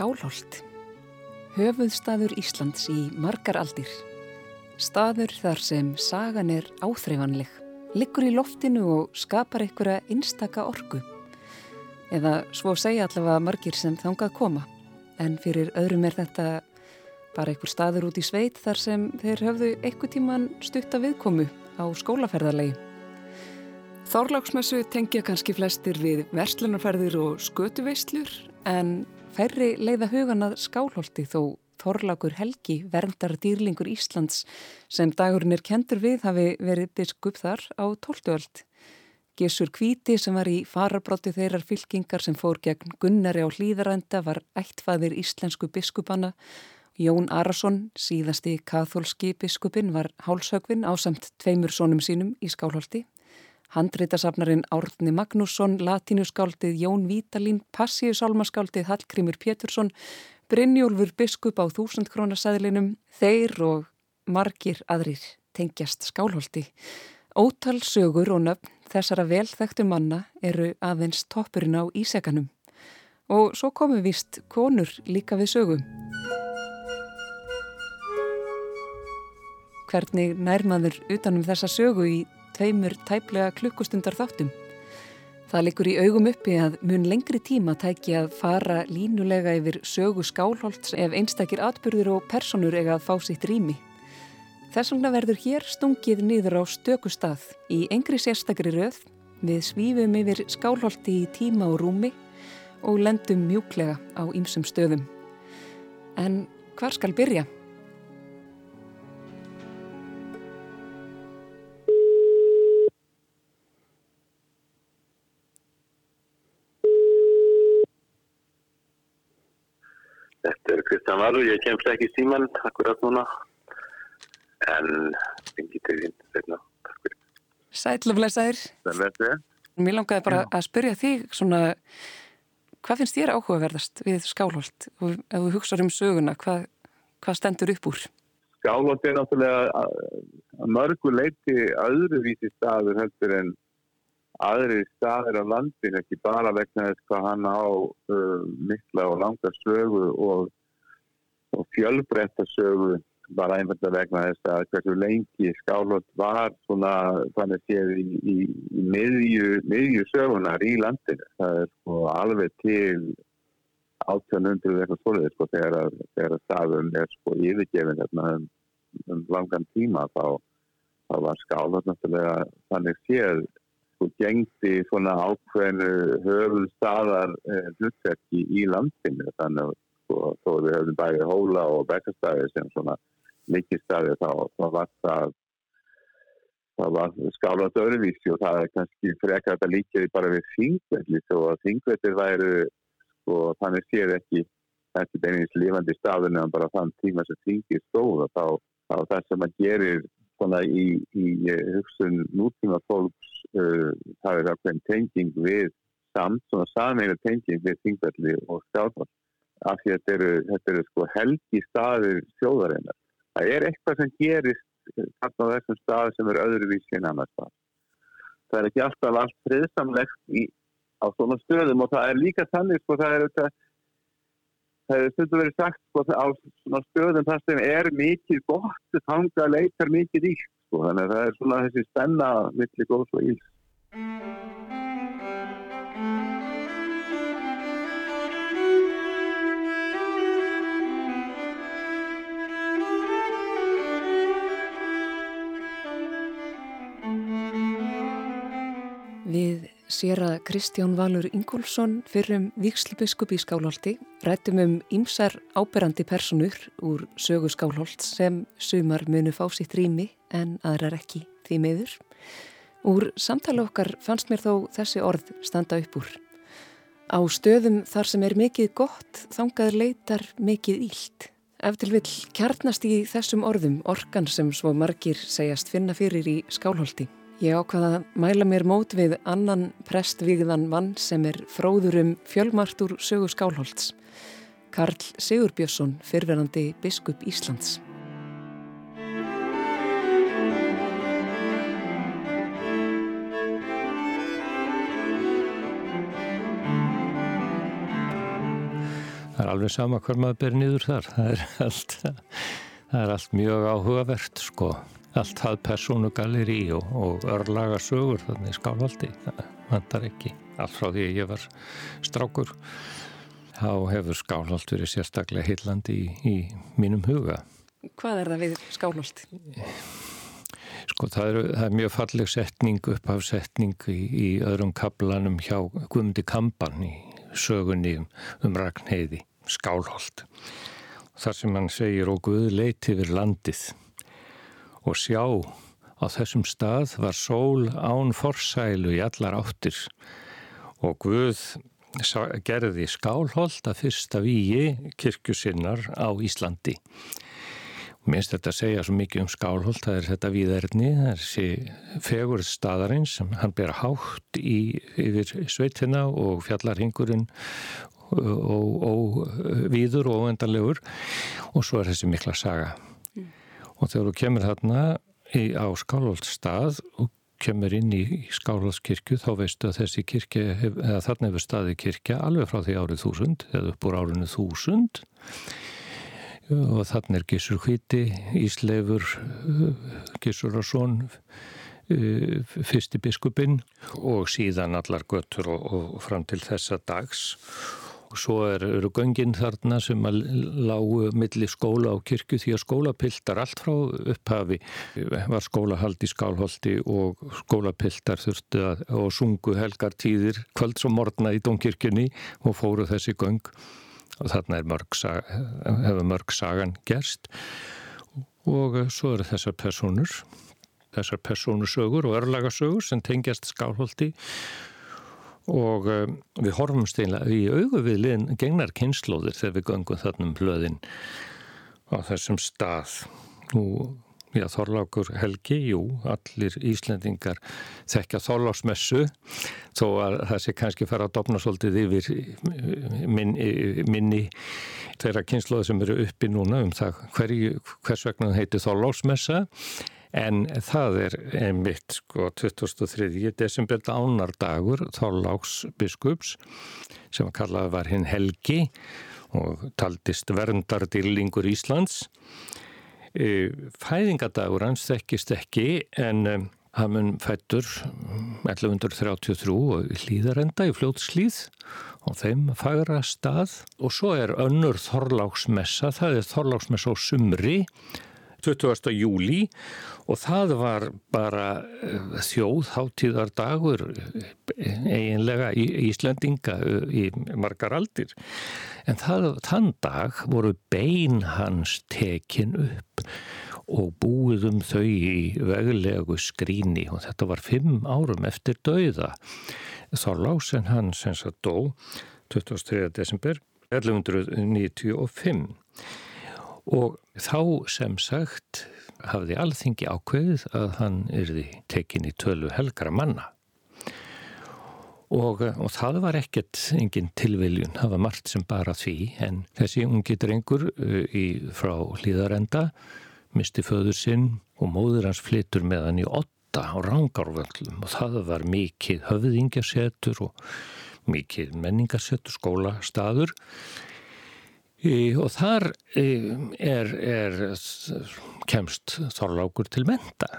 Skálholt. Höfuðstaður Íslands í margar aldir. Staður þar sem sagan er áþreifanleg, liggur í loftinu og skapar einhverja einstaka orgu. Eða svo segja allavega margir sem þangað koma. En fyrir öðrum er þetta bara einhver staður út í sveit þar sem þeir höfðu einhver tíman stutta viðkomu á skólaferðarlegi. Þorláksmessu tengja kannski flestir við verslunarferðir og skötuveislur en færri leiða hugan að skálholti þó Þorlákur Helgi, verndar dýrlingur Íslands sem dagurinn er kentur við hafi verið biskup þar á tóltuöld. Gessur Kvíti sem var í farabróti þeirrar fylkingar sem fór gegn Gunnari á hlýðarænda var ættfaðir íslensku biskupanna. Jón Arason, síðasti kathólski biskupin, var hálshögvin á samt tveimur sónum sínum í skálholti. Handreitasafnarinn Árni Magnússon, latínuskáldið Jón Vítalín, passíusálmaskáldið Hallgrímur Pétursson, Brynjólfur biskup á þúsund krónasæðlinum, þeir og margir aðrir tengjast skálholti. Ótal sögur og nöfn þessara velþægtu manna eru aðeins toppurinn á ísekanum. Og svo komu vist konur líka við sögum. Hvernig nærmaður utanum þessa sögu í tveimur tæplega klukkustundar þáttum. Það likur í augum uppi að mun lengri tíma tæki að fara línulega yfir sögu skálholts ef einstakir atbyrður og personur eiga að fá sitt rými. Þess vegna verður hér stungið niður á stöku stað í engri sérstakri röð við svífum yfir skálholti í tíma og rúmi og lendum mjúklega á ýmsum stöðum. En hvar skal byrja? Kristján Valur, ég kemst ekki í síman akkurat núna en fengi til þín setna. Sæluflesaður. Mér langaði bara að spyrja þig svona, hvað finnst þér áhugaverðast við Skálholt og ef þú hugsaður um söguna, hvað, hvað stendur upp úr? Skálholt er náttúrulega að mörgu leiti öðruvísi staður heldur en aðri staðir á landin, ekki bara vegna þess hvað hann á uh, mikla og langa sögu og, og fjölbreytta sögu bara einfalda vegna þess að hversu lengi skálhótt var svona þannig séð í, í, í miðju, miðju sögunar í landinu. Það er sko alveg til 1800 eitthvað svolítið sko þegar þegar að staðum er sko yfirgefin um, um langan tíma þá, þá var skálhótt náttúrulega þannig séð sko gengdi svona ákveðinu höfum staðar eh, hlutverki í landinu þannig að sko, þó við höfum bæði hóla og bekkastæði sem svona líkistæði þá, þá var það það var skálað öðruvísi og það er kannski frekar þetta líkjaði bara við þingvelli þó að þingvellir væru sko þannig séð ekki þessi beinins lifandi staðinu en bara þann tíma sem þingir stóð og þá, þá það sem að gerir svona í, í hugsun nútíma fólks uh, það er ákveðin tenging við samt, svona sameina tenging við þingvelli og skjáðvall af því að þetta eru, þetta eru sko helgi staðir sjóðarinnar. Það er eitthvað sem gerist þarna á þessum staði sem er öðruvísi en annars stað. Það er ekki alltaf allt friðsamlegt í, á svona stöðum og það er líka þannig sko það er þetta það hefur stundu verið sagt sko, á svona stöðum þar sem er mikið gott þanga leitar mikið ítt sko, þannig að það er svona þessi spenna millir góðs og íls Við sér að Kristján Valur Ingólfsson fyrrum vikslubiskup í Skálholti rættum um ýmsar áberandi personur úr sögu Skálholt sem sumar munu fá sitt rými en aðrar ekki því meður. Úr samtala okkar fannst mér þó þessi orð standa upp úr. Á stöðum þar sem er mikið gott þangað leitar mikið ílt. Ef til vill kjarnast í þessum orðum orkan sem svo margir segjast finna fyrir í Skálholti. Ég ákvaða að mæla mér mót við annan prestvíðan mann sem er fróður um fjölmart úr sögu Skálholts. Karl Sigurbjörnsson, fyrverandi biskup Íslands. Það er alveg sama hver maður ber niður þar það er allt, það er allt mjög áhugavert sko allt það personugalleri og, og örlaga sögur þannig skálvaldi það vantar ekki allt frá því ég var strákur þá hefur skálholt verið sérstaklega heillandi í, í mínum huga Hvað er það við skálholt? Sko það er, það er mjög falleg setning upp af setning í, í öðrum kaplanum hjá Guðmundi Kampan í sögunni um, um Ragnheiði, Skálholt. Þar sem hann segir og Guð leiti yfir landið og sjá á þessum stað var sól án forsælu í allar áttir og Guð gerði Skálholt að fyrsta víi kirkjusinnar á Íslandi. Minnst þetta segja svo mikið um skálholt, það er þetta viðerni, það er þessi fegur staðarins hann ber hátt í, yfir sveitina og fjallarhingurinn og, viður og óendanlegur og svo er þessi mikla saga. Mm. Og þegar þú kemur þarna í, á skálholt stað og kemur inn í skálholtskirkju þá veistu að þessi kirkja, eða þarna hefur staði kirkja alveg frá því árið þúsund eða upp úr árinu þúsund og þannig er Gísur Hvíti, Ísleifur, Gísurarsson, fyrsti biskupinn og síðan allar göttur og, og fram til þessa dags. Og svo er, eru göngin þarna sem að lágu millir skóla og kirkju því að skólapiltar allt frá upphafi var skólahald í skálholti og skólapiltar þurftu að og sungu helgar tíðir kvölds og morgna í domkirkjunni og fóru þessi göng. Og þarna mörg saga, hefur mörg sagan gerst. Og svo eru þessar personur þessar personusögur og örlagasögur sem tengjast skálholti. og um, við horfum steinlega í augu við liðin gegnar kynnslóðir þegar við göngum þarna um hlöðin á þessum stað. Nú Já, Þorlákur Helgi, jú, allir Íslendingar þekkja Þorláksmessu þó að það sé kannski fara að dopna svolítið yfir min, minni þeirra kynsloði sem eru uppi núna um það hverju, hvers vegna það heiti Þorláksmessa en það er einmitt sko 2003. desember ánardagur Þorláksbiskups sem kallaði var hinn Helgi og taldist verndardýrlingur Íslands E, fæðingadagur hans þekkist ekki en hann mun fættur 1133 og hlýðarenda í fljótslýð og þeim fagra stað og svo er önnur Þorláksmessa, það er Þorláksmessa á sumri 20. júli og það var bara eh, þjóðháttíðardagur eh, eiginlega í Íslandinga eh, í margar aldir. En það, þann dag voru bein hans tekin upp og búið um þau í veglegu skríni og þetta var fimm árum eftir dauða. Þá lásen hann sem sagt dó 23. desember 1195 og þá sem sagt hafði alþingi ákveðið að hann yrði tekin í tölu helgra manna. Og, og það var ekkert engin tilviljun, það var margt sem bara því. En þessi ungi drengur uh, í, frá hlýðarenda misti föður sinn og móður hans flytur með hann í otta á rángarvöldum og það var mikið höfðingjasetur og mikið menningarsetur skólastaður og þar er, er kemst Þorlákur til menta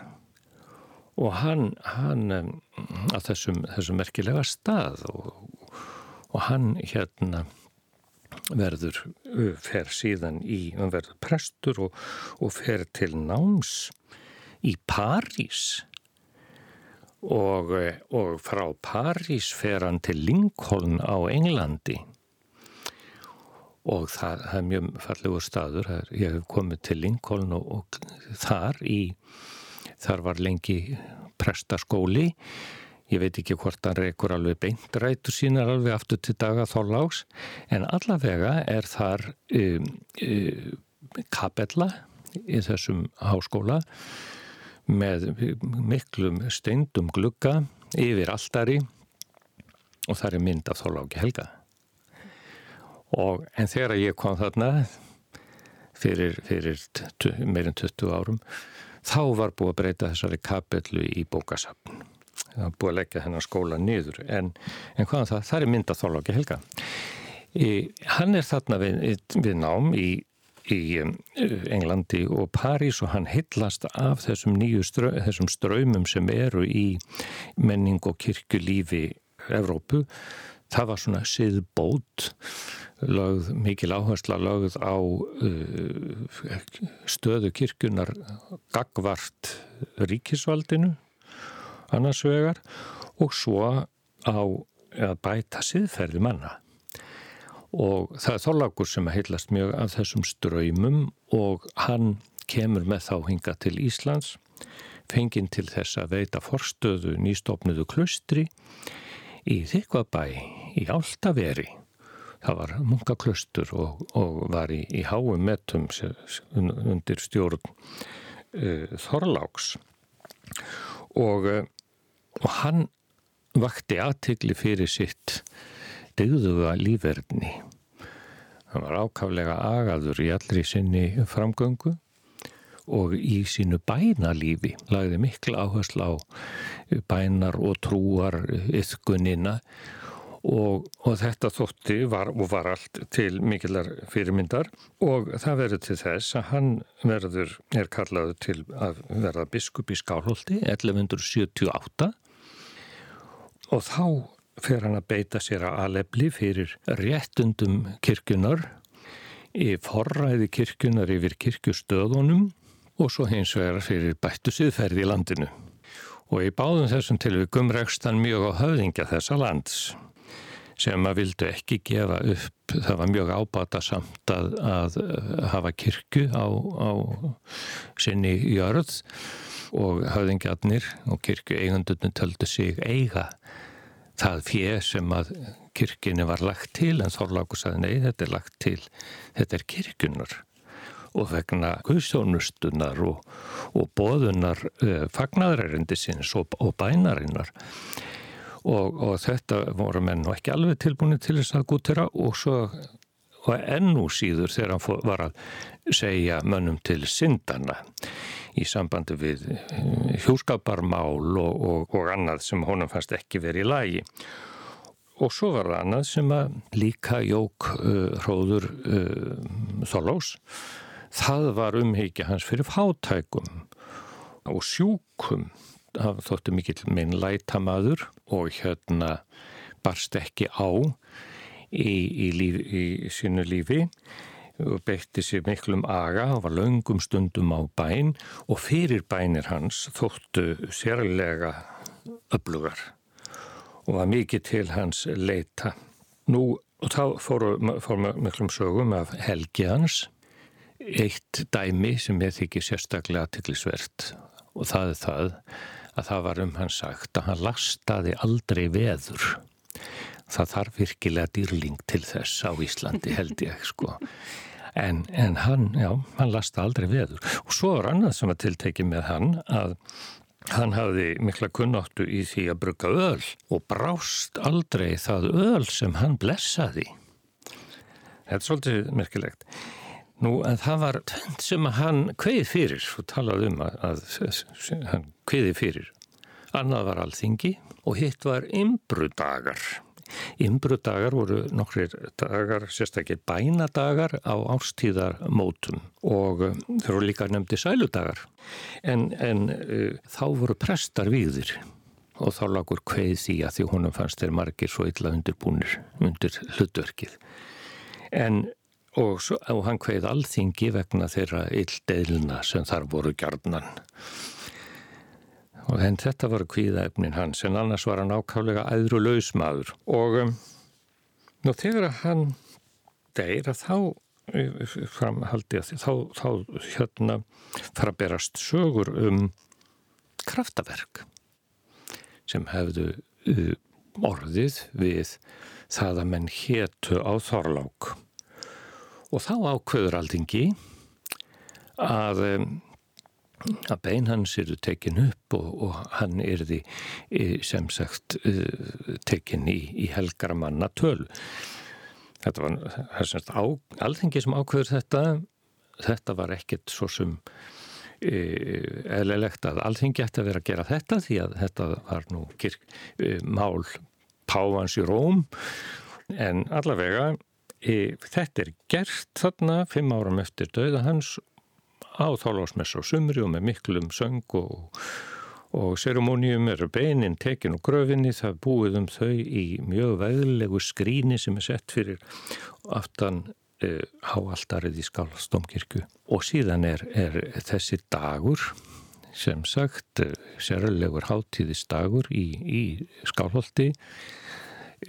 og hann, hann að þessum, þessum merkilega stað og, og hann hérna verður fer síðan í, hann verður prestur og, og fer til náms í París. Og, og frá París fer hann til Lincoln á Englandi og það, það er mjög fallegur staður. Ég hef komið til Lincoln og, og þar í þar var lengi prestaskóli. Ég veit ekki hvort hann reykur alveg beint rætu sínar alveg aftur til daga þóláks en allavega er þar um, um, kapella í þessum háskóla með miklum steindum glugga yfir alltari og það er mynd af þóláki helga Og, en þegar ég kom þarna fyrir, fyrir meirinn 20 árum þá var búið að breyta þessari kapellu í bókasapn það var búið að leggja þennan skóla niður. En, en hvaðan það, það er mynda þóláki helga Hann er þarna við, við nám í, í Englandi og París og hann hillast af þessum nýju strö, þessum ströymum sem eru í menning og kirkulífi Evrópu. Það var svona siðbót, lögð, mikil áhersla lögð á uh, stöðu kirkunar gagvart ríkisvaldinu annars vegar og svo á að bæta siðferði manna. Og það er þólagur sem heilast mjög af þessum ströymum og hann kemur með þá hinga til Íslands fenginn til þess að veita forstöðu nýstofnuðu klustri í Þykvabæ í Áltaveri það var munkaklustur og, og var í, í háum metum undir stjórn uh, Þorláks og, uh, og hann vakti aðtegli fyrir sitt degðuga lífverðni. Hann var ákaflega agaður í allri sinni framgöngu og í sínu bænalífi lagði miklu áherslu á bænar og trúar yfkunina og, og þetta þótti var, og var allt til mikillar fyrirmyndar. Og það verður til þess að hann verður, er kallaður til að verða biskup í Skálholti 1178 og þá fer hann að beita sér að alefli fyrir réttundum kirkunar í forræði kirkunar yfir kirkustöðunum og svo hins vegar fyrir bættu siðferði í landinu. Og í báðum þessum tilvikum rekst hann mjög á höfðingja þessa lands sem að vildu ekki gefa upp, það var mjög ábata samt að, að hafa kirkju á, á sinni jörð og höfðingjarnir og kirkju eigundunum töldu sig eiga það fjö sem að kirkini var lagt til. En Þorláku sagði nei þetta er lagt til, þetta er kirkunar og vegna guðsjónustunar og, og bóðunar uh, eh, fagnadrærindisins og, og bænarinnar og, og þetta voru menn og ekki alveg tilbúin til þess að gútira og svo og ennú síður þegar hann var að segja mönnum til syndana í sambandi við eh, hjúskaparmál og, og, og annað sem honum fannst ekki verið í lagi. Og svo var það annað sem að líka jók uh, hróður uh, Þorlós. Það var umhyggja hans fyrir fátækum og sjúkum. Það þóttu mikill minn lætamaður og hérna barst ekki á í, í, líf, í sínu lífi og beitti sér miklum aga og var laungum stundum á bæn og fyrir bænir hans þóttu sérlega öflugar og var mikið til hans leita. Nú, og þá fóru, fóru miklum sögum af helgi hans, eitt dæmi sem ég þykir sérstaklega tillisvert og það er það að það var um hans sagt að hann lastaði aldrei veður. Það þarf virkilega dýrling til þess á Íslandi held ég sko. En, en hann, já, hann lasta aldrei veður. Og svo er annað sem að tilteki með hann að hann hafði mikla kunnáttu í því að brugga öl og brást aldrei það öl sem hann blessaði. Þetta er svolítið merkilegt. Nú, en það var tvent sem að hann kveið fyrir, og talaði um að, að hann kveið fyrir. Annað var alþingi og hitt var imbrudagar. Ymbrudagar voru nokkrir dagar, sérstaklega bænadagar á ástíðarmótum og um, þeir voru líka nefndi sæludagar. En, en uh, þá voru prestar viðir og þá lagur kveið því að því honum fannst þeir margir svo illa undirbúnir undir hlutverkið. En og, svo, og hann kveið alþingi vegna þeirra illdeilina sem þar voru gjarnan. Og henn þetta var kvíðaefnin hans en annars var hann ákálega æðru lausmaður og um, nú þegar hann deyr að þá uh, framhaldi að þá, þá hérna fara að berast sögur um kraftaverk sem hefðu uh, orðið við það að menn héttu á Þorlák og þá ákveður aldingi að að bein hans eru tekin upp og, og hann er því e, sem sagt e, tekin í, í helgara manna töl þetta var semst á, alþengi sem ákveður þetta. Þetta var ekkert svo sem e, eðlilegt að alþengi ætti að vera að gera þetta því að þetta var nú kirk, mál Pávans í Róm. En allavega e, þetta er gert þarna fimm áram eftir döða hans á þálásmess og sumri og með miklum söng og, og seremónium eru beinin tekin og gröfinni. Það búið um þau í mjög veðlegu skríni sem er sett fyrir aftan e, háaldarið í Skálastómkirkju og síðan er, er þessi dagur sem sagt e, sérlegur hátíðistagur í, í Skálholti. e,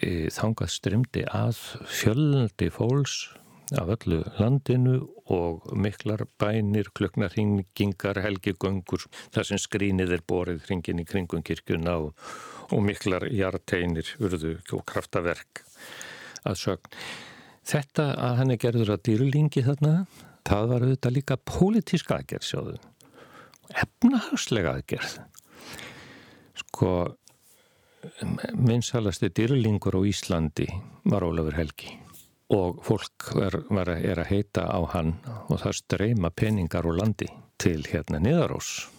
þangað strymdi að fjöldi fólks af öllu landinu og miklar bænir, kluknarhingingar, helgigöngur, það sem skrínið er borið hringin í kringum kirkuna og, og miklar hjarteinir, urðu og kraftaverk að sögn. Þetta að hann er gerður að dýrulingi þarna, það var auðvitað líka pólitísk aðgerð sjáðu, efnahagslega aðgerð. Sko, minnsalasti dýrulingur á Íslandi var Ólafur Helgi. Og fólk er, er að heita á hann og það streyma peningar úr landi til hérna niðarós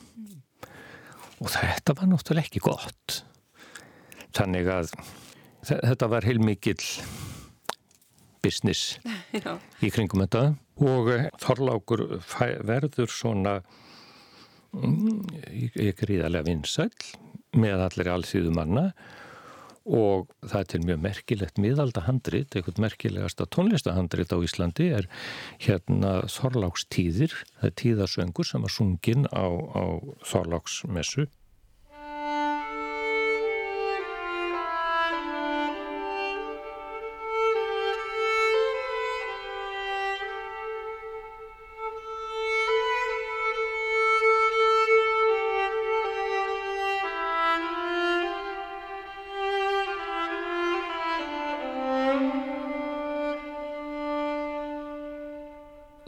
og þetta var náttúrulega ekki gott. Þannig að þetta var heilmikill business í kringum þetta. Og eh, Þorlákur verður svona mm, ríðarlega vinsæl með allir allþýðu manna og það er mjög merkilegt miðaldahandrit, eitthvað merkilegasta tónlistahandrit á Íslandi er hérna Þorlákstíðir, það er tíðarsöngur sem var sungin á, á Þorláksmessu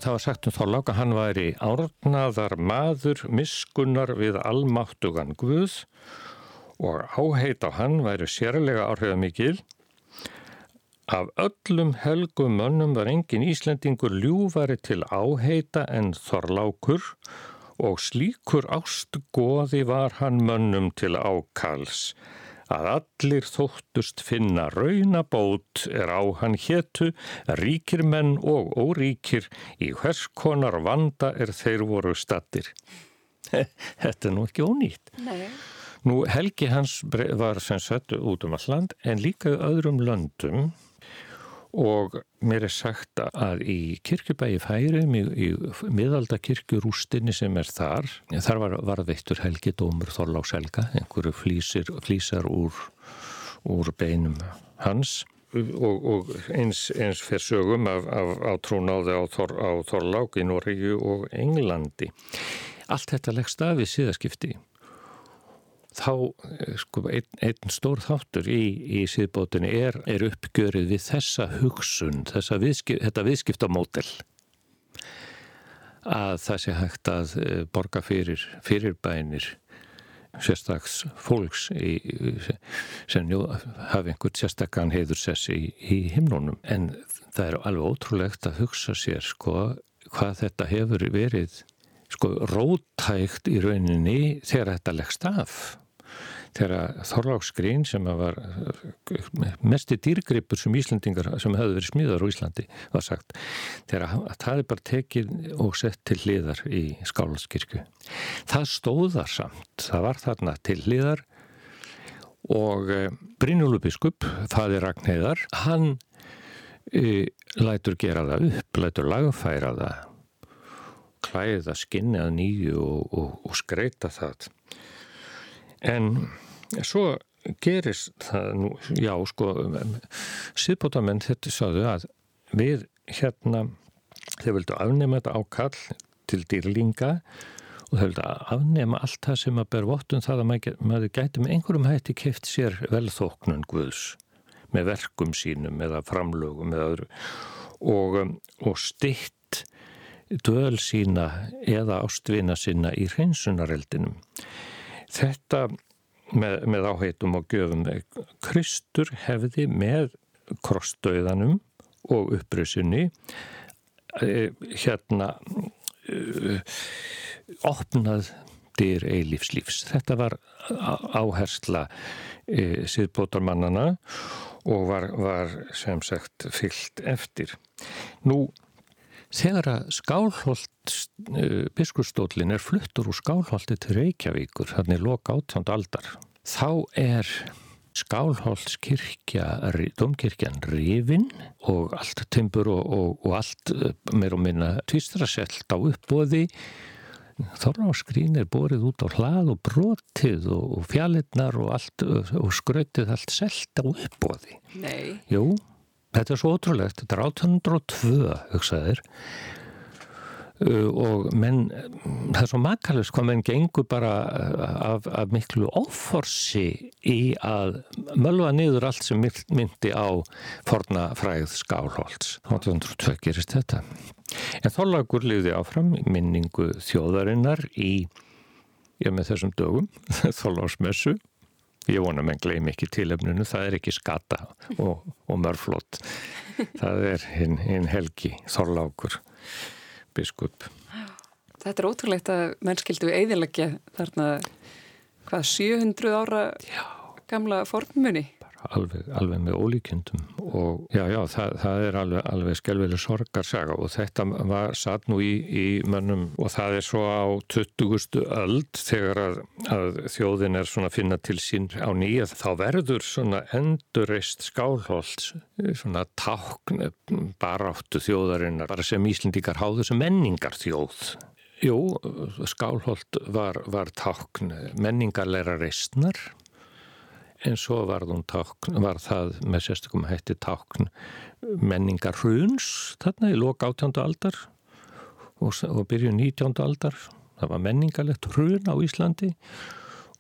það var sagt um Þorlák að hann væri árnaðar maður miskunnar við almáttugan Guð og áheit á hann væri sérlega áhrifamikil. Af öllum helgum mönnum var engin Íslendingur ljúfari til áheita en Þorlákur og slíkur ástgóði var hann mönnum til ákals að allir þóttust finna raunabót er á hann héttu, ríkir menn og óríkir, í hvers konar vanda er þeir voru stattir. Þetta er nú ekki ónýtt. Nei. Nú Helgi hans var sem sett út um alland en líka öðrum löndum og mér er sagt að í kirkjubægi færum í, í miðaldakirkjurústinni sem er þar þar var varðveittur helgi dómur Þorlákshelga, einhverju flýsir, flýsar úr, úr beinum hans. Og, og eins, eins fyrir sögum af, af, af trúnáði á, Þor, á Þorlák í Noregi og Englandi. Allt þetta leggst af í síðaskipti þá eh, sko einn, einn stór þáttur í, í síðbótinni er, er uppgjörið við þessa hugsun, þessa viðskip, þetta viðskiptamódel. Að það sé hægt að eh, borga fyrir fyrirbænir sérstaks fólks í, sem njú, hafi einhvern sérstakann heiðursess í, í himnunum. En það er alveg ótrúlegt að hugsa sér sko hvað þetta hefur verið sko rótægt í rauninni þegar þetta leggst af þegar Þorláksgrín sem var mesti dýrgripur sem Íslandingar sem hefði verið smíðar á Íslandi var sagt þegar það er bara tekið og sett til hliðar í Skálandskirkju. Það stóðar samt, það var þarna til hliðar og eh, Brynjúlu biskup, það er Ragnheiðar, hann e, lætur gera það upp, lætur lagfæra það klæða skinnið nýju og, og, og skreita það en svo gerist það nú, já sko síðbótamenn þetta saðu að við hérna þeir vildu afnema þetta ákall til dýrlinga og þeir vildu afnema allt það sem að ber vottun það að maður, gæti með einhverjum hætti keift sér velþóknun Guðs með verkum sínum eða framlögum eða öðru. Og, og stitt döl sína eða ástvina sína í hreinsunareldinum. Þetta með, með áheitum og göfum Kristur hefði með krossdauðanum og uppröðsunni eh, hérna uh, opnað dyr eilífslífs. Þetta var áhersla e, síðbótarmannana og var, var sem sagt fyllt eftir. Nú, þegar að skálholt e, biskustólin er fluttur úr skálholti til Reykjavíkur, þannig loka átjánd aldar, þá er Skálholtskirkja, domkirkjan Rifin og allt timbur og, og, og allt eh, meir og minna tvistraselt á uppbóði. Þorláskrín er borið út á hlað og brotið og, og fjallinnar og, og skrautið allt selt á uppbóði. Nei. Jú, þetta er svo ótrúlegt. Þetta er 1802, hugsaðir. Uh, og menn, það er svo makalust hvað menn gengur bara uh, af, af miklu óforsi í að mölva niður allt sem myndi á forna fræð skálholts 1802 gerist þetta en þóllagur liði áfram minningu þjóðarinnar í ég með þessum dögum þóllagsmessu ég vona menn gleym ekki tilefninu það er ekki skata og, og mörflott það er hinn hin helgi þóllagur biskup. Þetta er ótrúlegt að mennskildu eðilegja þarna hvað 700 ára já. gamla formmunni. Alveg, alveg með ólíkjöndum og já, já, það, það er alveg, alveg skelveli sorgarsaga og þetta var satt nú í, í mönnum og það er svo á 20. öld þegar að, að þjóðin er svona að finna til sín á nýja þá verður svona endurreist skálholt svona tákn baráttu þjóðarinnar bara sem Íslindikar háðu sem menningar þjóð Jú, skálholt var, var tákn menningarleira reistnar en svo var, tákn, var það með sérstökum hætti tákn menningar hruns þarna í lok 18. aldar og, og byrju 19. aldar það var menningarlegt hrun á Íslandi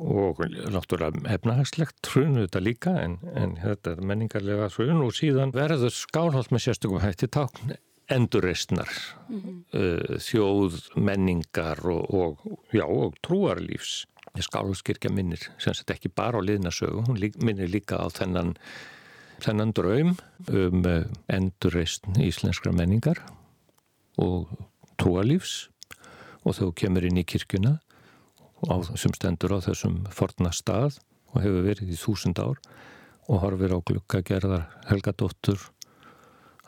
og náttúrulega efnahagslegt hrun þetta líka en, en þetta er menningarlega hrun og síðan verður skálholt með sérstökum hætti tákn endurreistnar mm -hmm. uh, þjóð menningar og, og, já, og trúarlífs Skálhúskirkja minnir sem sett ekki bara á liðnasögu, hún minnir líka á þennan, þennan draum um eh, endurreist íslenskra menningar og trúalífs og þú kemur inn í kirkjuna á, sem stendur á þessum forna stað og hefur verið í þúsund ár og horfir á glukkagerðar Helgadóttur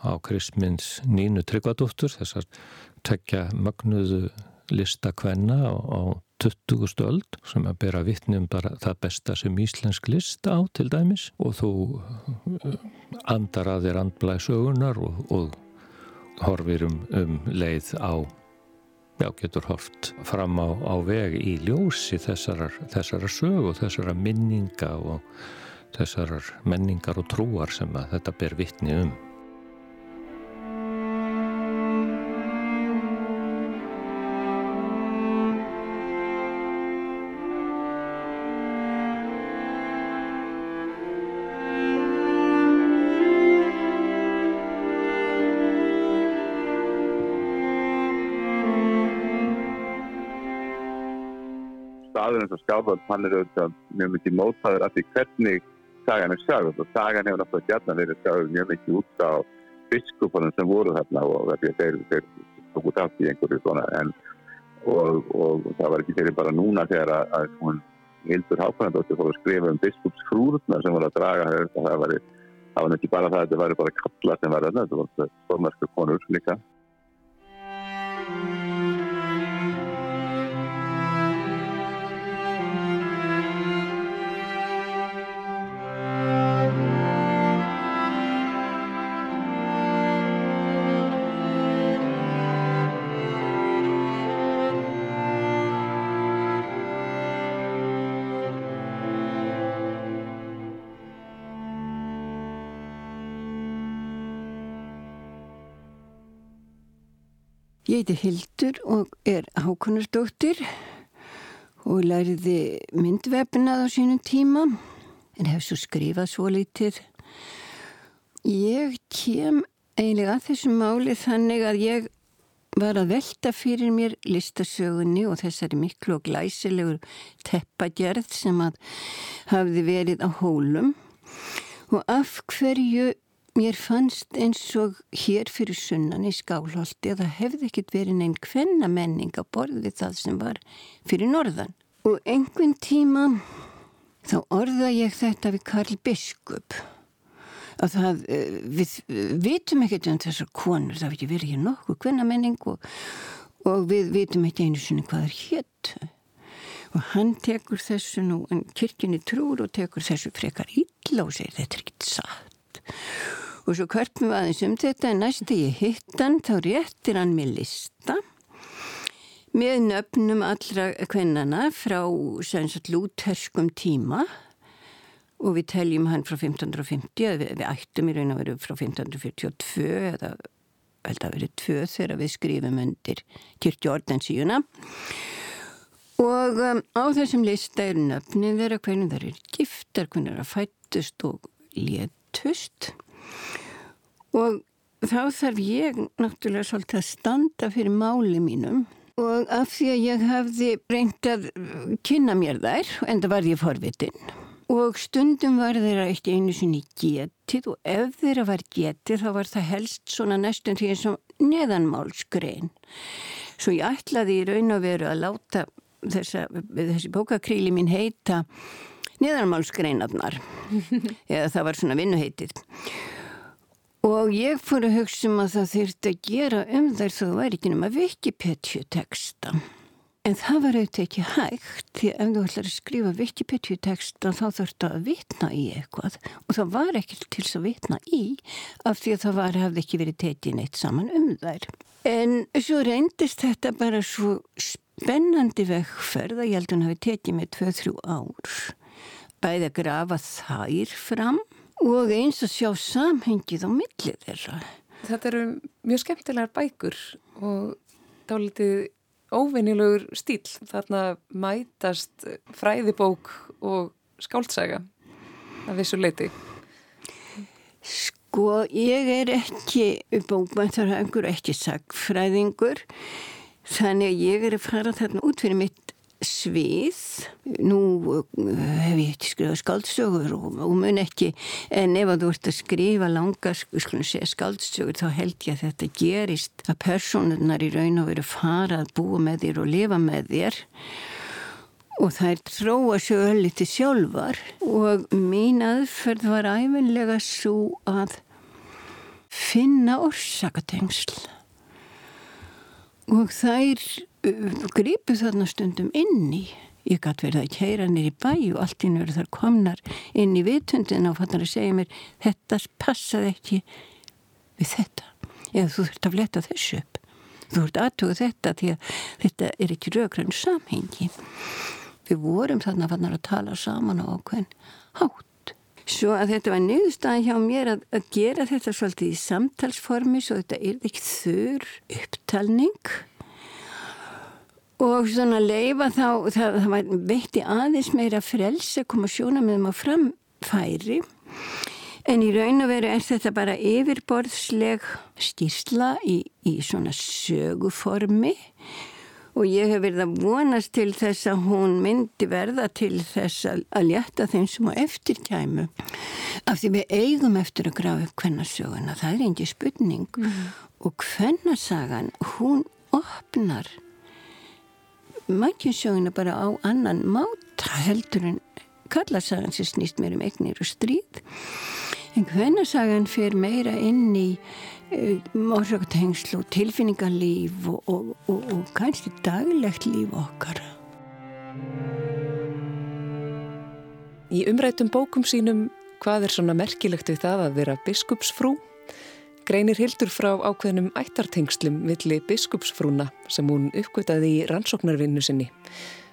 á Kristmins Nínu Tryggvadóttur þessar tekja magnuðu listakvenna á, á 20. öld sem að bera vittnum bara það besta sem íslensk list á til dæmis og þú uh, andar að þér andblæð sögunar og, og horfir um, um leið á já, getur hort fram á, á veg í ljósi þessarar sögu og þessara minninga og þessarar menningar og trúar sem að þetta ber vittni um eins og Skálvöld, hann er auðvitað mjög mikið mótaður af því hvernig sagan er sjáð og sagan hefur náttúrulega gætna verið sjáð mjög mikið út á biskupunum sem voru þarna og þeir, þeir tók út af því einhverju svona en og, og það var ekki fyrir bara núna þegar að, að hún Hildur Hákvæðandóttir fór að skrifa um biskupsfrúrna sem voru að draga það var, var ekki bara það að þetta væri bara kalla sem var þarna, þetta var stormarsku konur líka heiti Hildur og er hákonardóttir og læriði myndvefnað á sínum tíma en hef svo skrifað svo litið. Ég kem eiginlega að þessu máli þannig að ég var að velta fyrir mér listasögunni og þessari miklu og glæsilegur teppagerð sem að hafði verið á hólum og af hverju Mér fannst eins og hér fyrir sunnan í skálholti að það hefði ekkit verið neinn hvenna menning að borði það sem var fyrir norðan. Og einhvern tíma þá orða ég þetta við Karl Biskup að það, eh, við vitum ekkert um þessar konur, það ég verið hér nokkuð kvennamenning og, og við vitum ekki einu sinni hvað er hétt og hann tekur þessu nú, en kirkjunni trúr og tekur þessu frekar illa og segir þetta er ekkert satt og svo kvörpum við aðeins um þetta en næstu ég hitt hann þá réttir hann með lista með nöfnum allra kvennana frá lúterskum tíma. Og við teljum hann frá 1550 við, við ættum í raun að vera frá 1542 eða held að verið tvö þegar við skrifum undir kyrkjordensíuna og um, á þessum lista er nöfnin þeirra hvernig það er giftar, hvernig það er að fættust og létust og þá þarf ég náttúrulega svolítið að standa fyrir máli mínum. Og af því að ég hafði reynd að kynna mér þær en það var ég forvitin. Og stundum var þeirra eitt einu sinni getið og ef þeirra var getið þá var það helst svona næstum því eins og neðanmálsgrein. Svo ég ætlaði í raun og veru að láta þessa, þessi bókakrýli mín heita neðanmálsgreinarnar. Eða það var svona vinnuheitið Og ég fór að hugsa um að það þurfti að gera um þær þó væri ekki nema Wikipedia texta. En það var auðvitað ekki hægt því ef þú ætlar að skrifa Wikipedia texta þá þurfti að vitna í eitthvað og það var ekki til þess að vitna í af því að það var, hafði ekki verið tetið neitt saman um þær. En svo reyndist þetta bara svo spennandi vegferð að ég held að hann hafi tetið með 2-3 ár bæði að grafa þær fram og eins að sjá samhengið á millið þeirra. Þetta eru mjög skemmtilegar bækur og dálitið óvinnilegur stíl. Þarna mætast fræðibók og skáltsaga af þessu leiti. Sko, ég er ekki bókmæntar, einhver ekki sagfræðingur, þannig að ég er að fara þarna út fyrir mitt svið nú eh, hef ég ekki skrifað skaldsögur og, og mun ekki en ef að þú ert að skrifa langa skaldsögur þá held ég að þetta gerist að personurnar í raun og veru fara að búa með þér og lifa með þér. Og það er tróa svo öll litið sjálfar. Og mín aðferð var æfinlega svo að finna orsakatengsl. Og þær gripu þarna stundum inn í. Ég gæti verið að kæra nýri bæ og allt inn verið þar komnar inn í vitundin og fattar að segja mér þetta passaði ekki við þetta. Eða þú þurft að fletta þessu upp. Þú þurft aðtuga þetta því að þetta er ekki raugrann samhengi. Við vorum þarna fannar að tala saman á okkur hátt. Svo að þetta var niðurstaðan hjá mér að, að gera þetta svolítið í samtalsformi svo þetta er ekki þurr upptalning og svona leifa þá, það, það veitti aðeins meira frels að koma sjóna með maður framfæri. En í raun og veru er þetta bara yfirborðsleg skýrsla í, í svona söguformi. Og ég hef verið að vonast til þess að hún myndi verða til þess að létta þeim sem á eftirkæmu af því við eigum eftir að grafa upp hvernasöguna, það er einnig spurning. Mm. og hvernarsagan hún opnar mækjunsjóðina bara á annan máta heldur en kallarsagan sem snýst mér um egnir og stríð. En hvernarsagan fer meira inn í uh, morgtengslu og tilfinningarlíf og, og, og, og kannski daglegt líf okkar. Í umrættum bókum sínum hvað er svona merkilegt við það að vera biskupsfrú greinir Hildur frá ákveðnum ættartengslum villi biskupsfrúna sem hún uppgötaði í rannsóknarvinnu sinni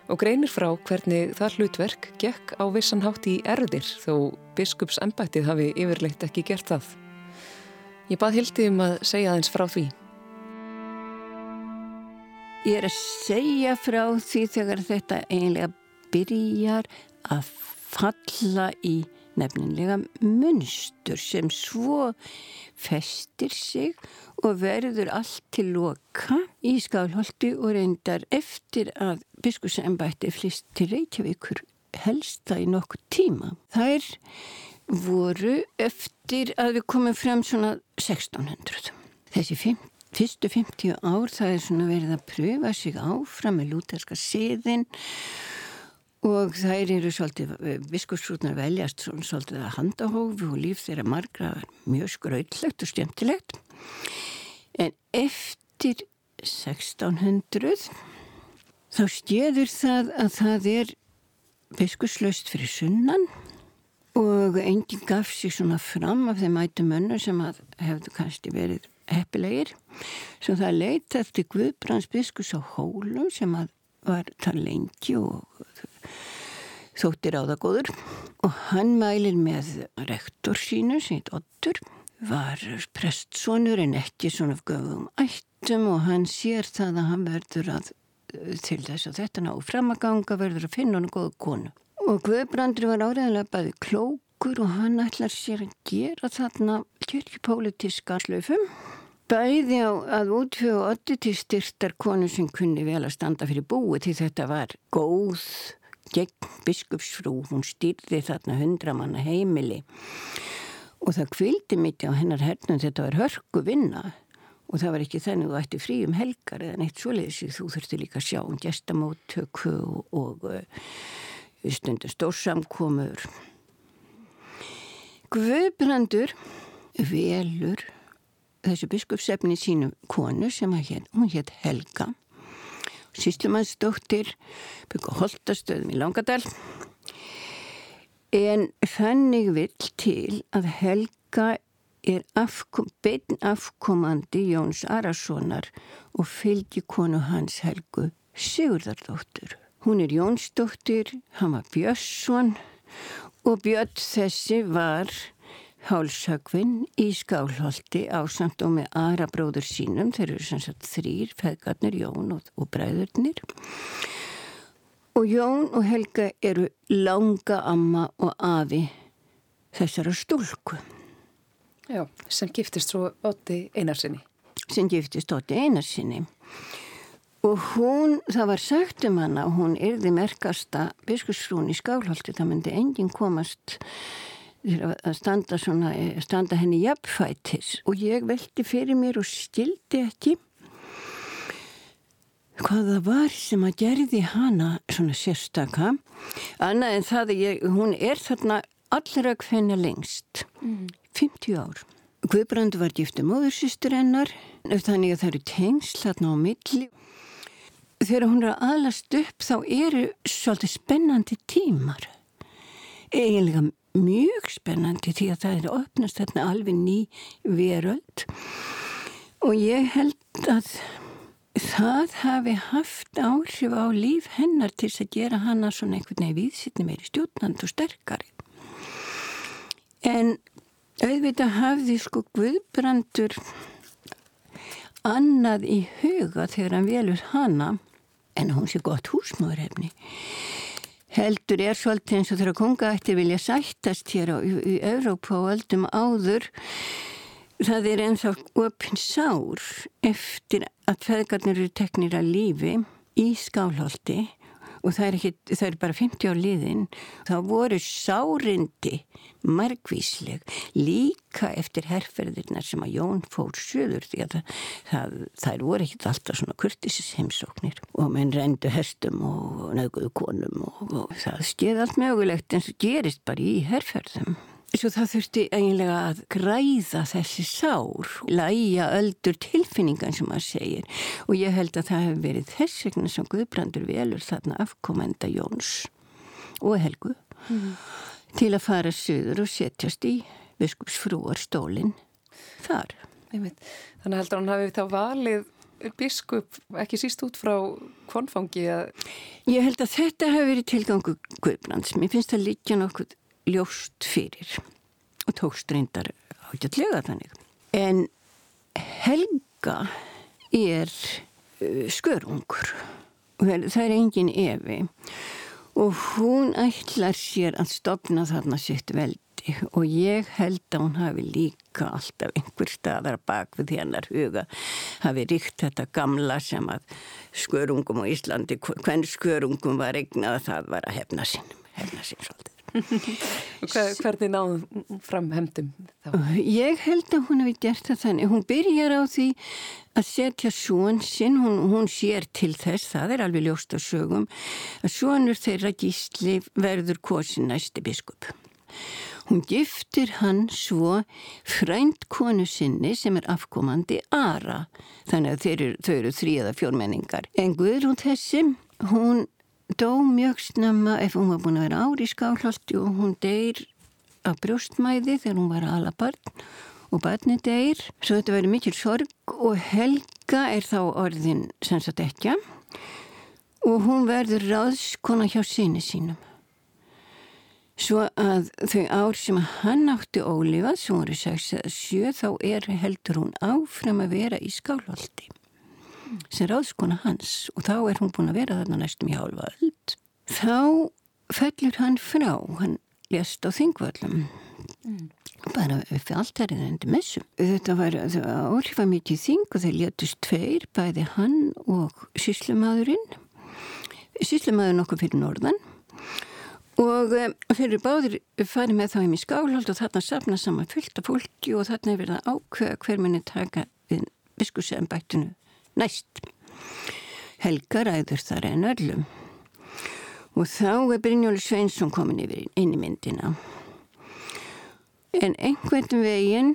og greinir frá hvernig það hlutverk gekk á vissan hátt í erðir þó biskupsembættið hafi yfirleitt ekki gert það. Ég bað Hildi um að segja aðeins frá því. Ég er að segja frá því þegar þetta eiginlega byrjar að falla í nefnilega munstur sem svo festir sig og verður allt til loka í skálholti og reyndar eftir að biskursembætti flist til Reykjavíkur helsta í nokkuð tíma. Þær voru eftir að við komum fram svona 1600. Þessi 50 fyrstu 50 ár það er svona verið að pröfa sig áfram með lúterska siðin og þær eru svolítið, viskursfrútnar veljast svolítið að handahófi og líf þeirra margra mjög skrautlegt og stjæmtilegt en eftir 1600 þá stjeður það að það er viskurslaust fyrir sunnan og enginn gaf sér svona fram af þeim ættu mönnur sem hefðu kannski verið heppilegir. Sem það leita eftir Guðbrands biskus á hólum sem að var það lengi og þóttir á það góður. Og hann mælir með rektor sínu, sínt Ottur var prestsonur en ekki svona göfum ættum og hann sér það að hann verður að til þess að þetta ná fram að ganga verður að finna hann góða konu. Og Guðbrandri var áreðanlega bæði klókur og hann ætlar sér að gera þarna kyrkipolítiska slöfum bæði á að ötti til styrtar konu sem kunni vel að standa fyrir búi til þetta var góð gegn biskupsfrú, hún styrði þarna hundramanna heimili. Og það kvildi mitt á hennar hernum þetta var hörku vinna. Og það var ekki þennig að þú ætti frí um helgar eða neitt svoleiðis þú þurfti líka að sjá um gestamóttöku og, og uh, stundu stórsamkomur. Guðbrandur velur þessu biskupsefni sínum konu sem hér, hún hétt Helga Sýslumannsdóttir byggja holdastöðum í Langadal en þannig vill til að Helga er afkom, bein afkomandi Jóns Arasonar og fylgi konu hans Helgu Sigurðardóttur. Hún er Jónsdóttir, hann var Björnsson og Björn þessi var hálshögvinn í skálholti á samt og með aðra bróður sínum, þeir eru sem sagt þrýr, feðgarnir, Jón og, og bræðurnir. Og Jón og Helga eru langa amma og afi þessara stúlku. Já, sem giftist svo Ótti Einarsinni. Sem giftist Ótti Einarsinni. Og hún, það var sagt um hana, hún erði merkasta biskursfrún í skálholti, það myndi enginn komast að standa, svona, standa henni jafnfætis. Og ég veldi fyrir mér og stildi ekki hvað það var sem að gerði hana svona sérstaka. Annað en það ég, hún er þarna allra hvenna lengst. Mm. 50 ár. Guðbrandur var giftu móðursýstur hennar. Þannig að það eru tengsl þarna á milli. Þegar hún er aðlast upp þá eru svolítið spennandi tímar. Eiginlega mjög spennandi því að það er að opnast þarna alveg ný veröld og ég held að það hafi haft áhrif á líf hennar til að gera hana svona einhvern veginn viðsýtni meiri stjórnand og sterkari. En auðvitað hafði sko Guðbrandur annað í huga þegar hann velur hana en hún sé gott húsmáðurhefni heldur er svolítið eins og þegar kongaættir vilja sættast hér á, í, Evrópa og öldum áður það er ennþá opn sár eftir að feðgarnir eru teknir að lífi í skálholti og það er, ekki, það er bara 50 ár liðin þá voru sárindi margvísleg líka eftir herrferðirna sem að Jón fór söður því að það, það, það voru ekkit alltaf svona kurtisis heimsóknir og menn rendu hestum og nöguðu konum og, og það skeið allt mögulegt en það gerist bara í herrferðum Svo það þurfti eiginlega að græða þessi sár, læja öldur tilfinningan sem maður segir og ég held að það hefur verið þess vegna sem Guðbrandur velur þarna afkomenda Jóns og Helgu mm. til að fara söður og setjast í biskupsfrúar stólinn þar. Þannig heldur hann hafi þá valið biskup ekki síst út frá konfangi að... Ég held að þetta hefur verið tilgangu Guðbrands. Mér finnst það líka nokkuð ljóst fyrir. Og tókst reyndar ágætlega þannig. En Helga er uh, skörungur. Og það er engin evi og hún ætlar sér að stopna þarna sitt veldi. Og ég held að hún hafi líka alltaf einhver staðar bak við hennar huga. Hafi ríkt þetta gamla sem að skörungum á Íslandi, hvern skörungum var eignað að það var að hefna sín, hefna sín svolítið. Hvernig náðum fram hefndum þá? Ég held að hún hefði gert það þannig. Hún byrjar á því að setja svon sinn, hún, hún sér til þess, það er alveg ljóst á sögum, að svonur þeirra gísli verður kosin næsti biskup. Hún giftir hann svo frænt konu sinni sem er afkomandi Ara, þannig að eru, þau eru þrýða fjórmenningar. En Guðrún þessi, hún dó mjög snemma ef hún var búin að vera ári í skálhaldi og hún deyr af brjóstmæði þegar hún var ala barn og barni deyr. Svo þetta verið mikil sorg og Helga er þá orðin sem sagt ekki og hún verður ráðskona hjá sinni sínum. Svo að þau ár sem hann átti ólífað, sem voru 6 eða 7, þá er heldur hún áfram að vera í skálvaldi sem ráðskona hans og þá er hún búin að vera þarna næstum í hálfa öll. Þá fellur hann frá, hann lést á þingvöldum. Mm. bara upp við alltarið endur messum. Þetta var áhrifa mikið þing og þeir létust tveir, bæði hann og síslumadurinn. Síslumadurinn okkur fyrir norðan og um, fyrir báðir farið með þá heim í skálhald og þarna sapna saman fullt af fólki og þarna er verið að ákveða hver minni taka við biskussembættinu næst. Helga ræður þar en öllum og þá er Brynjóli Sveinsson komin yfir inn í myndina. En einhvern veginn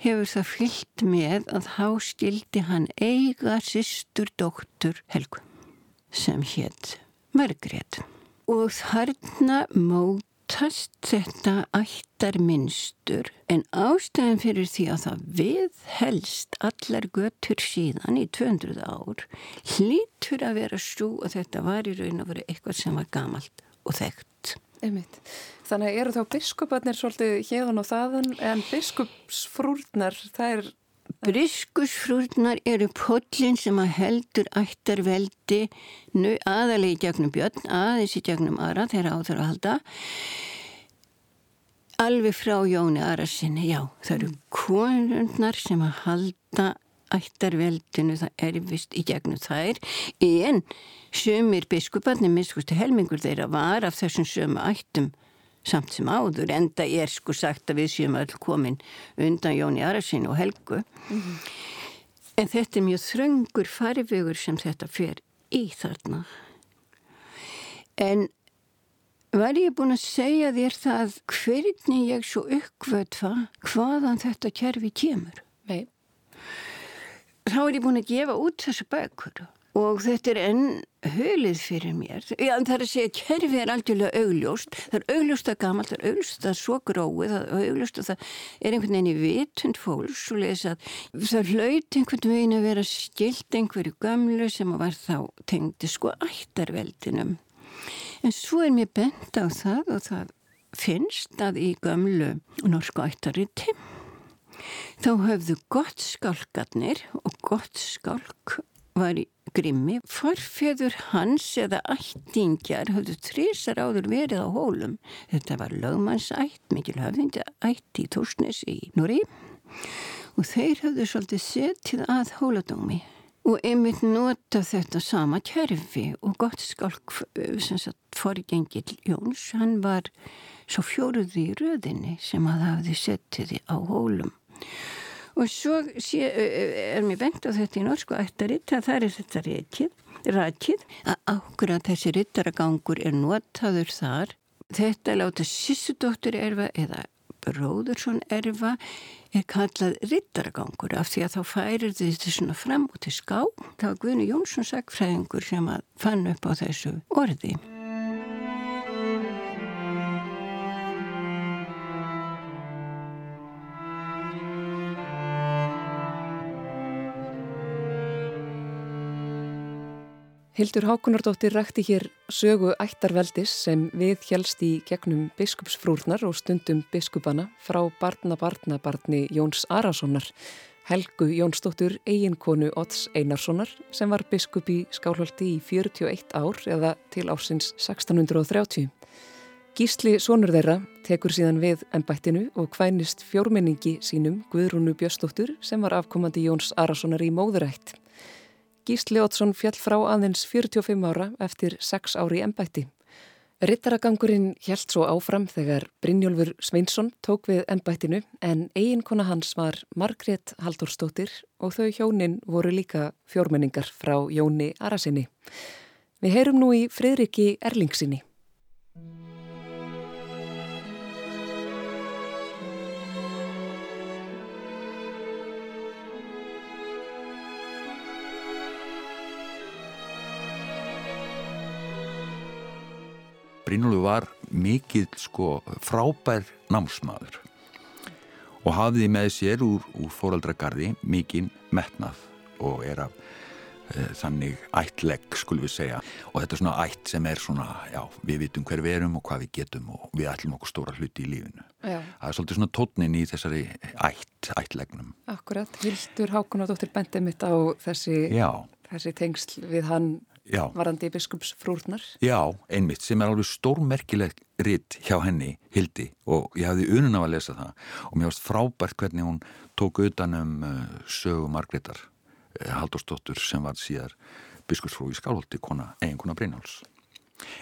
hefur það fyllt með að há skildi hann eiga sýstur dóttur Helgu sem hétt Margrét og þarna mótast þetta ættar minnstur en ástæðan fyrir því að það við helst allar göttur síðan í 200 ár hlýtur að vera svo að þetta var í raun að vera eitthvað sem var gamalt og þekkt. Einmitt. Þannig eru þá biskuparnir svolítið hérðan og þaðan en biskupsfrúrnar er Briskusfrúrnar eru pollin sem að heldur ættar veldi nu aðalegi gegnum björn, aðeins í gegnum aðra þeirra á þeirra að halda. Alveg frá Jóni Arasinni, já, það eru konurnar sem að halda ættarveldinu, það er vist í gegnum þær, en sömur biskuparnir, miskustu helmingur þeirra var af þessum sömu ættum samt sem áður enda er sko sagt að við séum all komin undan Jóni Arasin og Helgu mm -hmm. en þetta er mjög þröngur farvegur sem þetta fer í þarna en var ég búin að segja þér það hvernig ég svo uppvöldfa hvaðan þetta kerfi kemur Nei. þá er ég búin að gefa út þessu bækur og þetta er enn hölið fyrir mér. Já, það er að segja að kerfi er aldrei augljóst. Það er augljóst að gamalt, það er augljóst að svo gróið, það er augljóst að það er einhvern veginn í vitund fólks það hlaut einhvern veginn að vera skilt einhverju gamlu sem var þá tengdi sko ættarveldinum. En svo er mér bent á það og það finnst að í gamlu norsku ættarriti þá höfðu gott skálkarnir og gott skálk var í Grimmi, forfjöður hans eða ættingjar hafðu trísar áður verið á hólum. Þetta var lögmannsætt, mikil höfðindi ætt í Tórsnes í Núri og þeir hafðu svolítið setið að hóladómi. Og einmitt nota þetta sama kerfi og gott sagt forgengil Jóns, hann var svo fjóruði í röðinni sem að hafði setið á hólum og svo sé, er mér bengt á þetta í norsku ættaritt að það er þetta reykið, rækið að ákveða þessi rittaragangur er notaður þar. Þetta láta sissudóttur erfa eða bróðursson erfa er kallað rittaragangur af því að þá færir þetta svona fram út í ská. Það var Guðni Jónsson sagfræðingur sem að fann upp á þessu orði Hildur Hákunardóttir rækti hér sögu ættarveldis sem við helst í gegnum biskupsfrúrnar og stundum biskupana frá barna barna barni Jóns Arasonar, Helgu Jónsdóttur eiginkonu Otts Einarssonar sem var biskup í Skálholti í 41 ár eða til ásins 1630. Gísli sonur þeirra tekur síðan við ennbættinu og kvænist fjórmenningi sínum Guðrúnu Björstóttur sem var afkomandi Jóns Arasonar í móðurætt. Gísli Ótsson fjall frá aðeins 45 ára eftir 6 ári ennbætti. Rittaragangurinn hjælt svo áfram þegar Brynjólfur Sveinsson tók við ennbættinu en eiginkona hans var Margrét Halldórsdóttir og þau hjónin voru líka fjórmenningar frá Jóni Arasinni. Við heyrum nú í Fridriki Erlingsinni. Brynjólfur var mikill sko frábær námsmaður og hafði með sér úr, úr fóraldragarði mikinn metnað og er af e, þannig ættlegg skulum við segja. Og þetta er svona ætt sem er svona já, við vitum hver við erum og hvað við getum og við ætlum okkur stóra hluti í lífinu. Já. það er svolítið svona tótnin í þessari ætt, ættleggnum Akkurat, Hildur Hákon og dóttir bendið mitt á þessi, þessi tengsl við hann Já. varandi biskupsfrúrnar. Já, einmitt, sem er alveg stórmerkilegt ritt hjá henni, Hildi, og ég hafði unun af að lesa það og mér varst frábært hvernig hún tók utan um uh, sögu Margreðar uh, Haldurstóttur sem var síðar biskupsfrú í Skálholti, eiginkona Brynjáls.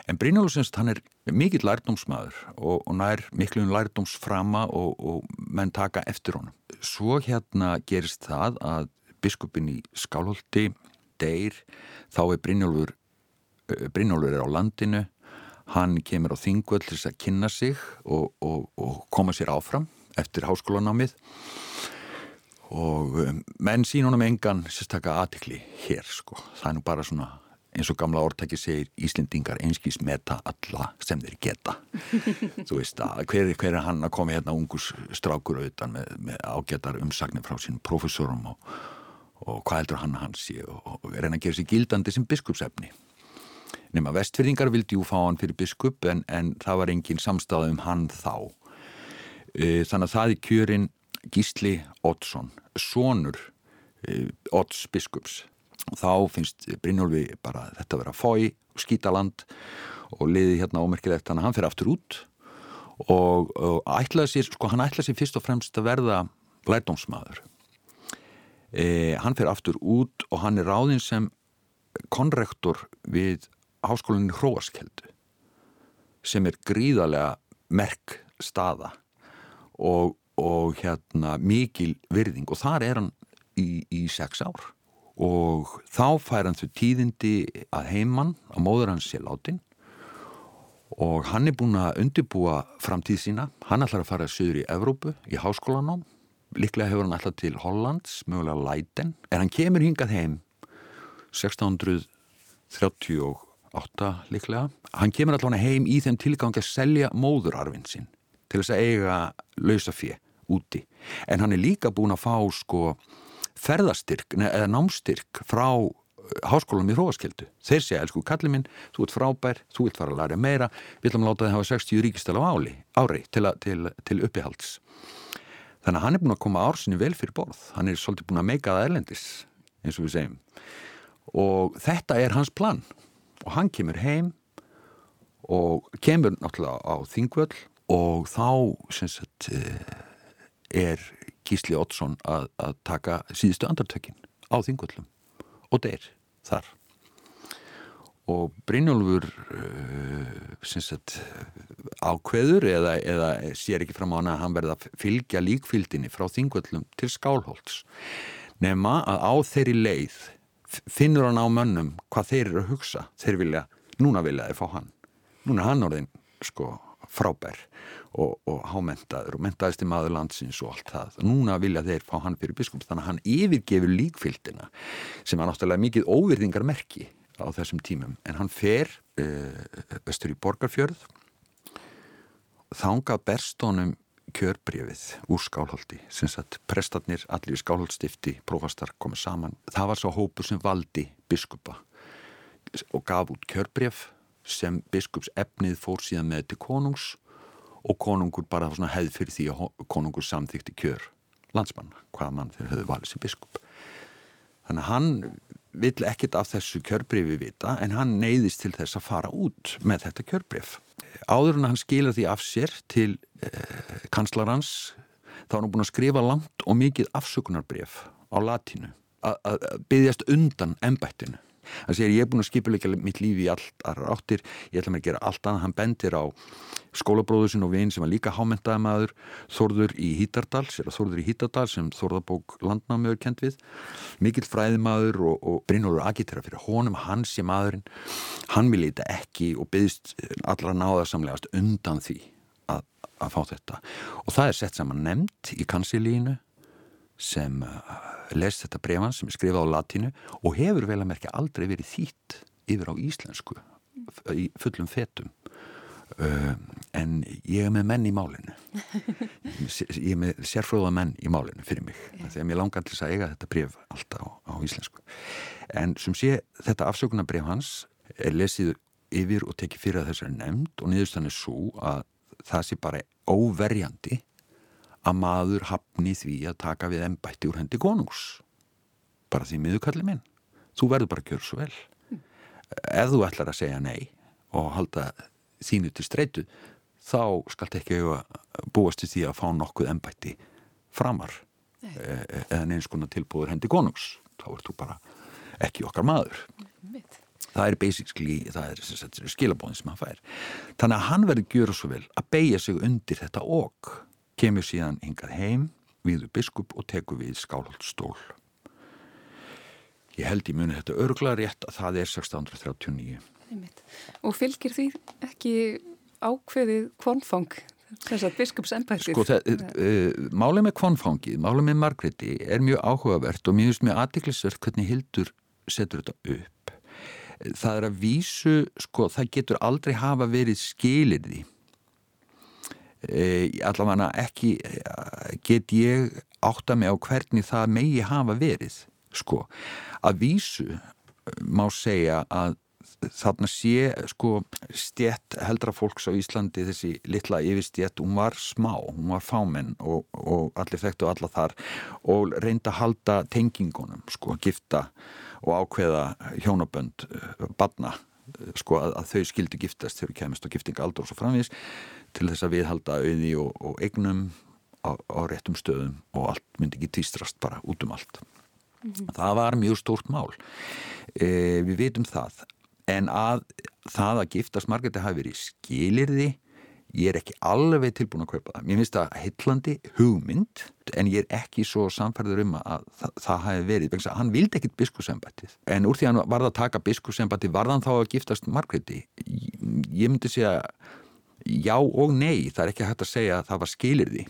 En Brynjáls, hann er mikill lærdómsmaður og, og nær miklu lærdómsframa og, og menn taka eftir honum. Svo hérna gerist það að biskupin í Skálholti deyr þá er Brynjólfur eh, Brynjólfur er á landinu hann kemur á þingvöld til þess að kynna sig og, og, og koma sér áfram eftir háskólanámið. Og um, menn sín honum engan sérstaklega aðtikli hér sko. Það er nú bara svona eins og gamla orðtæki segir Íslendingar einskís meta alla sem þeir geta. Þú veist að hver, hver er hann að koma hérna ungus strákur auðvitað með, með ágætar umsagnir frá sínum profesorum og og hvað heldur hann hans sé og, og reyna að gera sér gildandi sem biskupsefni. Nefna vestfyrðingar vildi jú fá hann fyrir biskup en, en það var engin samstað um hann þá. E, þannig að það er kjörin Gísli Oddsson, sonur e, Odds biskups. Þá finnst Brynjólfi bara þetta að vera fói og skítaland og liði hérna ómerkilegt þannig að hann fyrir aftur út og, og ætlaði sér, sko hann ætlaði sér fyrst og fremst að verða lærdómsmaður E, hann fer aftur út og hann er ráðinn sem konrektor við háskólinni Hróaskeldu sem er gríðarlega merk staða og, og hérna mikil virðing. Og þar er hann í, í sex ár. Og þá fær hann þau tíðindi að heimann á móður hans sé látin. Og hann er búin að undibúa framtíð sína, hann ætlar að fara söður í Evrópu í háskólanám líklega hefur hann alltaf til Hollands, mögulega Leiden, en hann kemur hingað heim 1638 líklega. Hann kemur alltaf heim í þeim tilgangi að selja móðurarfinn sinn til þess að eiga lausafið úti. En hann er líka búin að fá sko ferðastyrk eða námstyrk frá eh, háskólanum í Hróaskildu. Þeir segja, elsku kalli minn, þú ert frábær, þú vilt fara að læra meira, við ætlum að láta þið hafa 60 ríkistel á áli, ári til, til, til uppihalds. Þannig að hann er búin að koma ársinni vel fyrir borð. Hann er svolítið búin að meika það erlendis, eins og við segjum. Og þetta er hans plan. Og hann kemur heim og kemur náttúrulega á Þingvöld og þá sagt, eh, er Gísli Ottsson að, að taka síðustu andartökin á Þingvöldum og deyr þar og Brynjólfur uh, sagt, ákveður eða, eða sér ekki fram á hana að hann verða að fylgja líkfyldinni frá þingvöldlum til skálholts. Nema að á þeirri leið finnur hann á mönnum hvað þeir eru að hugsa. Þeir vilja, núna vilja þeir fá hann. Núna er hann orðin sko frábær og, og hámentaður og mentaðist í maður landsins og allt það. Núna vilja þeir fá hann fyrir biskup þannig að hann yfirgefur líkfyldina sem er náttúrulega mikið óvirðingar merki á þessum tímum. En hann fer östur í Borgarfjörð þánga berstónum kjörbrefið úr skálholti. Sem sagt prestatnir allir í skálholtstifti prófastar komið saman. Það var svo hópur sem valdi biskupa og gaf út kjörbref sem biskups efnið fór síðan með til konungs og konungur bara hefði fyrir því að konungur samþykti kjör landsmanna hvaða mann þeir höfðu valið sem biskup þannig að hann vill ekkert af þessu kjörbrifi vita en hann neyðist til þess að fara út með þetta kjörbrif. Áður en hann skilur því af sér til eh, kanslarans þá er hann búin að skrifa langt og mikið afsökunarbrif á latínu að byggjast undan ennbættinu hann segir ég er búin að skipuleika mitt lífi í allt aðra áttir, ég ætla mér að gera allt annað. Hann bendir á skólabróður sin og vinn sem var líka hámentaði maður Þorður í Hítardal, sér að Þorður í Hítardal sem Þorðabók landnámiður kent við. Mikill fræðimaður og, og Brynjólfur agitera fyrir honum, hans ég maðurinn. Hann vil eitthvað ekki og byggst allra náðarsamlegast undan því að, að fá þetta. Og það er sett saman nefnd í kansilínu sem les þetta brefan sem er skrifað á latínu og hefur vel að merkja aldrei verið þýtt yfir á íslensku í fullum fetum. Uh, en ég er með menn í málinu. Ég er með sérfróða menn í málinu fyrir mig. Þegar mér langar til að eiga þetta bref alltaf á, á íslensku. En sem sé þetta afsökunarbref hans er lesið yfir og tekið fyrir að þessari nefnd og niðurstann er svo að það sé bara óverjandi að maður hafni því að taka við ennbætti úr hendi konungs bara því miðukalli minn þú verður bara að gjöra svo vel mm. ef þú ætlar að segja nei og halda þínu til streitu þá skalt ekki búast til því að fá nokkuð ennbætti framar. E, e, eða neins konar tilbúður hendi konungs þá ert þú bara ekki okkar maður Mitt. það er basically það er, skilabóðin sem hann fær þannig að hann verður að gjöra svo vel að beigja sig undir þetta okk kemur síðan hingað heim viður biskup og tekur við skálholdstól. Ég held í muni þetta örgla rétt að það er 1639. Og fylgir því ekki ákveðið kvonfang þess að biskupsembættir? Sko, það, uh, málið með kvonfangið, málið með Margreti er mjög áhugavert og mjög mjög mjög aðdeklisvert hvernig Hildur setur þetta upp. Það er að vísu, sko, það getur aldrei hafa verið skilirði allavega ekki eh, get ég átta mig á hvernig það megi hafa verið sko, að vísu má segja að þarna sé sko stjett heldra fólks á Íslandi þessi litla yfirstjett, hún var smá hún var fámenn og, og allir þekktu alla þar og reynda að halda tengingunum, sko að gifta og ákveða hjónabönd eh, badna, sko að, að þau skildi giftast þegar kemist á giftingaldur og svo framvís til þess að viðhalda auði og, og eignum á, á réttum stöðum og allt myndi ekki týstrast bara út um allt. Mm -hmm. Það var mjög stórt mál. E, við vitum það. En að það að giftast margæti hafi verið skilirði, ég er ekki alveg tilbúin að kaupa það. Mér finnst það heitlandi hugmynd, en ég er ekki svo samfærður um að það, það hafi verið. Hann vildi ekkit biskusembættið, en úr því að hann varða að taka biskusembættið, varðan þá að giftast margæti. Ég myndi segja já og nei, það er ekki hægt að segja að það var skilirði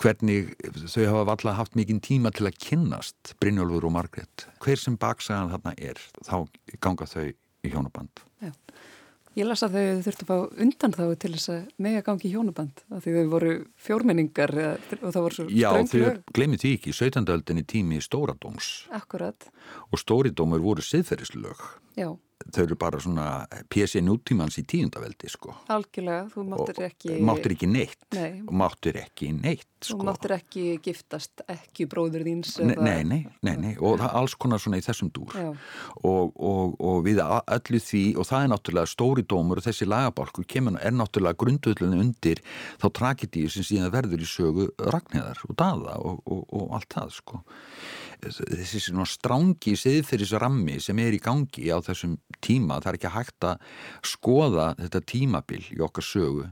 hvernig þau hafa alltaf haft mikinn tíma til að kynnast Brynjólfur og Margret hver sem baksagan þarna er þá ganga þau í hjónaband. Já. Ég las að þau þurftu að fá undan þá til þess að mega gangi í hjónaband af því þau voru fjórmenningar og það voru svo Já, þau glemir því ekki, 17. öldinni tími Stóradóms. Akkurat og Stóridómur voru siðferðislög. Já þau eru bara svona pjessi nútímans í tíundaveldi sko. Algjörlega, þú máttir ekki... Máttir ekki neitt nei. og máttir ekki neitt sko. Þú máttir ekki giftast ekki bróður þíns nei, nei, nei, nei, nei, og það er alls konar svona í þessum dúr og, og, og við öllu því og það er náttúrulega stóri dómur og þessi lagabálkur kemur, er náttúrulega grundvöldinu undir þá tragedíu sem síðan verður í sögu Ragnhæðar og Dada og, og allt það sko þessi svona strángi siðferðisrammi sem er í gangi á þessum tíma, það er ekki hægt að skoða þetta tímabil í okkar sögu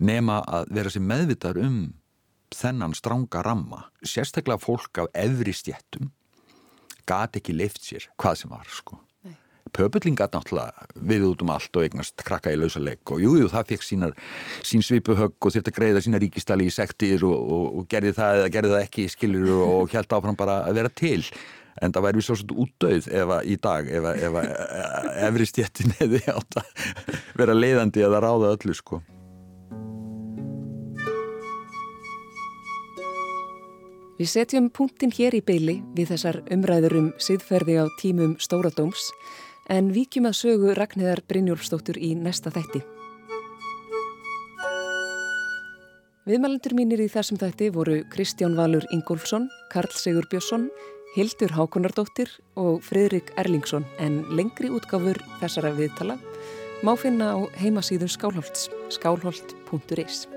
nema að vera sem meðvitar um þennan stránga ramma. Sérstaklega fólk af efri stjettum gati ekki leift sér hvað sem var sko Pöpullingat náttúrulega við út um allt og eignast krakka í lausaleg og jújú jú, það fekk sínar, sín svipuhögg og þurfti að greiða sína ríkistali í sektir og, og, og gerði það eða gerði það ekki skilur og held áfram bara að vera til. En það væri við svo svolítið útdauð ef að í dag ef að, ef að efri stjettin hefði átt að vera leiðandi eða ráða öllu sko. Við setjum punktin hér í beili við þessar umræður um siðferði á tímum Stóradóms en vikjum að sögu Ragnhildar Brynjólfsdóttur í næsta þætti. Viðmælendur mínir í þessum þætti voru Kristján Valur Ingólfsson, Karl Sigur Björnsson, Hildur Hákonardóttir og Fridrik Erlingsson en lengri útgáfur þessara viðtala má finna á heimasíðu Skálholts, skálholt.is.